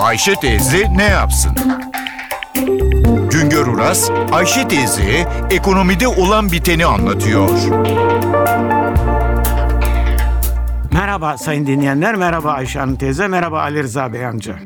Ayşe teyze ne yapsın? Güngör Uras, Ayşe teyze ekonomide olan biteni anlatıyor. Merhaba sayın dinleyenler, merhaba Ayşe Hanım teyze, merhaba Ali Rıza Bey amca.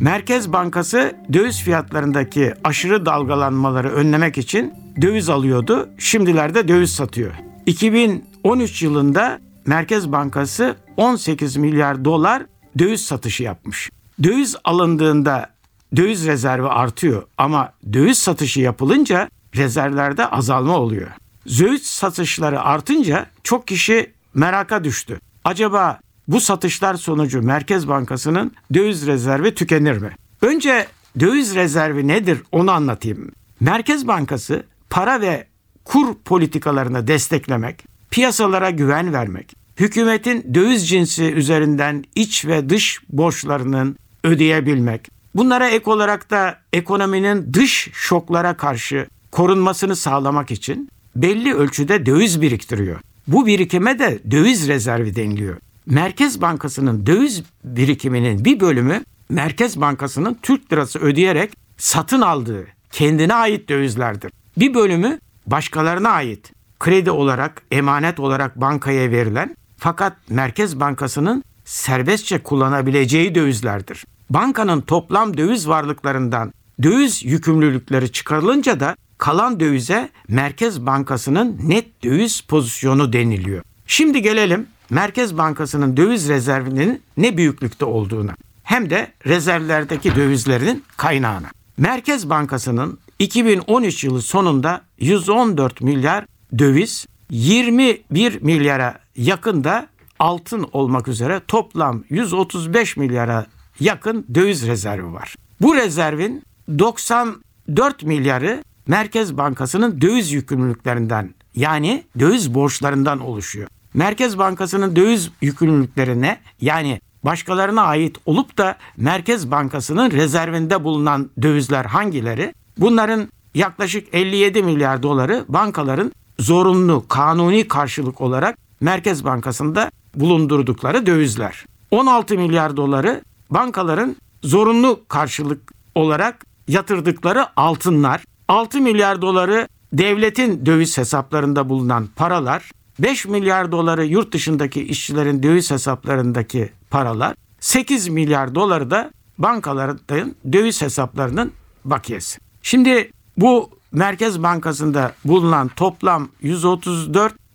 Merkez Bankası döviz fiyatlarındaki aşırı dalgalanmaları önlemek için döviz alıyordu. Şimdilerde döviz satıyor. 2013 yılında Merkez Bankası 18 milyar dolar döviz satışı yapmış. Döviz alındığında döviz rezervi artıyor ama döviz satışı yapılınca rezervlerde azalma oluyor. Döviz satışları artınca çok kişi meraka düştü. Acaba bu satışlar sonucu Merkez Bankası'nın döviz rezervi tükenir mi? Önce döviz rezervi nedir onu anlatayım. Merkez Bankası para ve kur politikalarını desteklemek, piyasalara güven vermek, hükümetin döviz cinsi üzerinden iç ve dış borçlarının ödeyebilmek, bunlara ek olarak da ekonominin dış şoklara karşı korunmasını sağlamak için belli ölçüde döviz biriktiriyor. Bu birikime de döviz rezervi deniliyor. Merkez Bankası'nın döviz birikiminin bir bölümü Merkez Bankası'nın Türk lirası ödeyerek satın aldığı kendine ait dövizlerdir. Bir bölümü başkalarına ait kredi olarak, emanet olarak bankaya verilen fakat Merkez Bankası'nın serbestçe kullanabileceği dövizlerdir. Bankanın toplam döviz varlıklarından döviz yükümlülükleri çıkarılınca da kalan dövize Merkez Bankası'nın net döviz pozisyonu deniliyor. Şimdi gelelim Merkez Bankası'nın döviz rezervinin ne büyüklükte olduğuna hem de rezervlerdeki dövizlerin kaynağına. Merkez Bankası'nın 2013 yılı sonunda 114 milyar döviz, 21 milyara yakın da altın olmak üzere toplam 135 milyara yakın döviz rezervi var. Bu rezervin 94 milyarı Merkez Bankası'nın döviz yükümlülüklerinden yani döviz borçlarından oluşuyor. Merkez Bankası'nın döviz yükümlülüklerine yani başkalarına ait olup da Merkez Bankası'nın rezervinde bulunan dövizler hangileri? Bunların yaklaşık 57 milyar doları bankaların zorunlu kanuni karşılık olarak Merkez Bankası'nda bulundurdukları dövizler. 16 milyar doları bankaların zorunlu karşılık olarak yatırdıkları altınlar. 6 milyar doları devletin döviz hesaplarında bulunan paralar. 5 milyar doları yurt dışındaki işçilerin döviz hesaplarındaki paralar. 8 milyar doları da bankaların döviz hesaplarının bakiyesi. Şimdi bu Merkez Bankası'nda bulunan toplam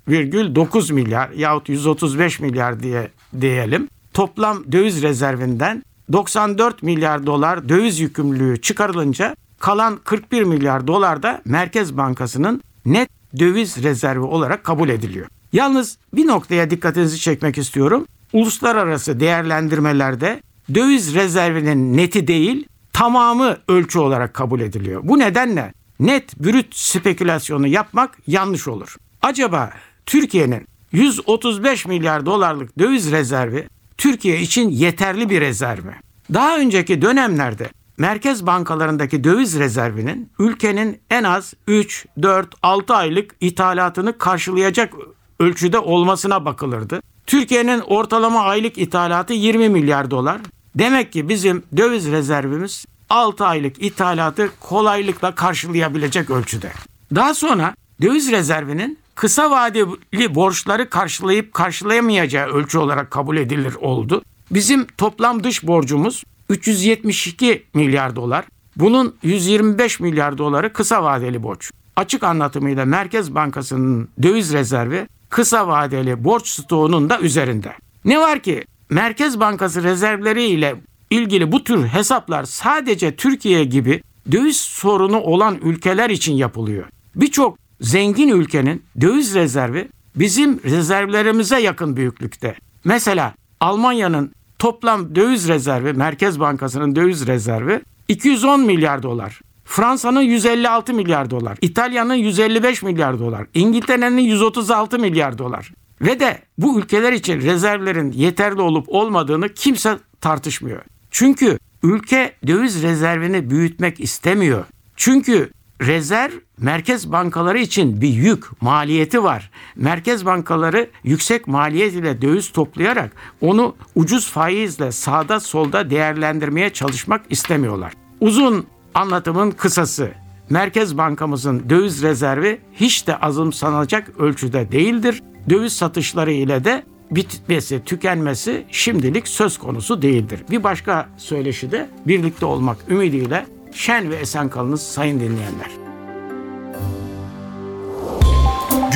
134,9 milyar yahut 135 milyar diye diyelim. Toplam döviz rezervinden 94 milyar dolar döviz yükümlülüğü çıkarılınca kalan 41 milyar dolar da Merkez Bankası'nın net döviz rezervi olarak kabul ediliyor. Yalnız bir noktaya dikkatinizi çekmek istiyorum. Uluslararası değerlendirmelerde döviz rezervinin neti değil tamamı ölçü olarak kabul ediliyor. Bu nedenle net brüt spekülasyonu yapmak yanlış olur. Acaba Türkiye'nin 135 milyar dolarlık döviz rezervi Türkiye için yeterli bir rezerv mi? Daha önceki dönemlerde merkez bankalarındaki döviz rezervinin ülkenin en az 3, 4, 6 aylık ithalatını karşılayacak ölçüde olmasına bakılırdı. Türkiye'nin ortalama aylık ithalatı 20 milyar dolar. Demek ki bizim döviz rezervimiz 6 aylık ithalatı kolaylıkla karşılayabilecek ölçüde. Daha sonra döviz rezervinin kısa vadeli borçları karşılayıp karşılayamayacağı ölçü olarak kabul edilir oldu. Bizim toplam dış borcumuz 372 milyar dolar. Bunun 125 milyar doları kısa vadeli borç. Açık anlatımıyla Merkez Bankası'nın döviz rezervi kısa vadeli borç stoğunun da üzerinde. Ne var ki Merkez Bankası rezervleri ile ilgili bu tür hesaplar sadece Türkiye gibi döviz sorunu olan ülkeler için yapılıyor. Birçok zengin ülkenin döviz rezervi bizim rezervlerimize yakın büyüklükte. Mesela Almanya'nın toplam döviz rezervi, Merkez Bankası'nın döviz rezervi 210 milyar dolar. Fransa'nın 156 milyar dolar, İtalya'nın 155 milyar dolar, İngiltere'nin 136 milyar dolar. Ve de bu ülkeler için rezervlerin yeterli olup olmadığını kimse tartışmıyor. Çünkü ülke döviz rezervini büyütmek istemiyor. Çünkü rezerv merkez bankaları için bir yük, maliyeti var. Merkez bankaları yüksek maliyet ile döviz toplayarak onu ucuz faizle sağda solda değerlendirmeye çalışmak istemiyorlar. Uzun anlatımın kısası. Merkez Bankamızın döviz rezervi hiç de azımsanacak ölçüde değildir. Döviz satışları ile de bitmesi, tükenmesi şimdilik söz konusu değildir. Bir başka söyleşi de birlikte olmak ümidiyle şen ve esen kalınız sayın dinleyenler.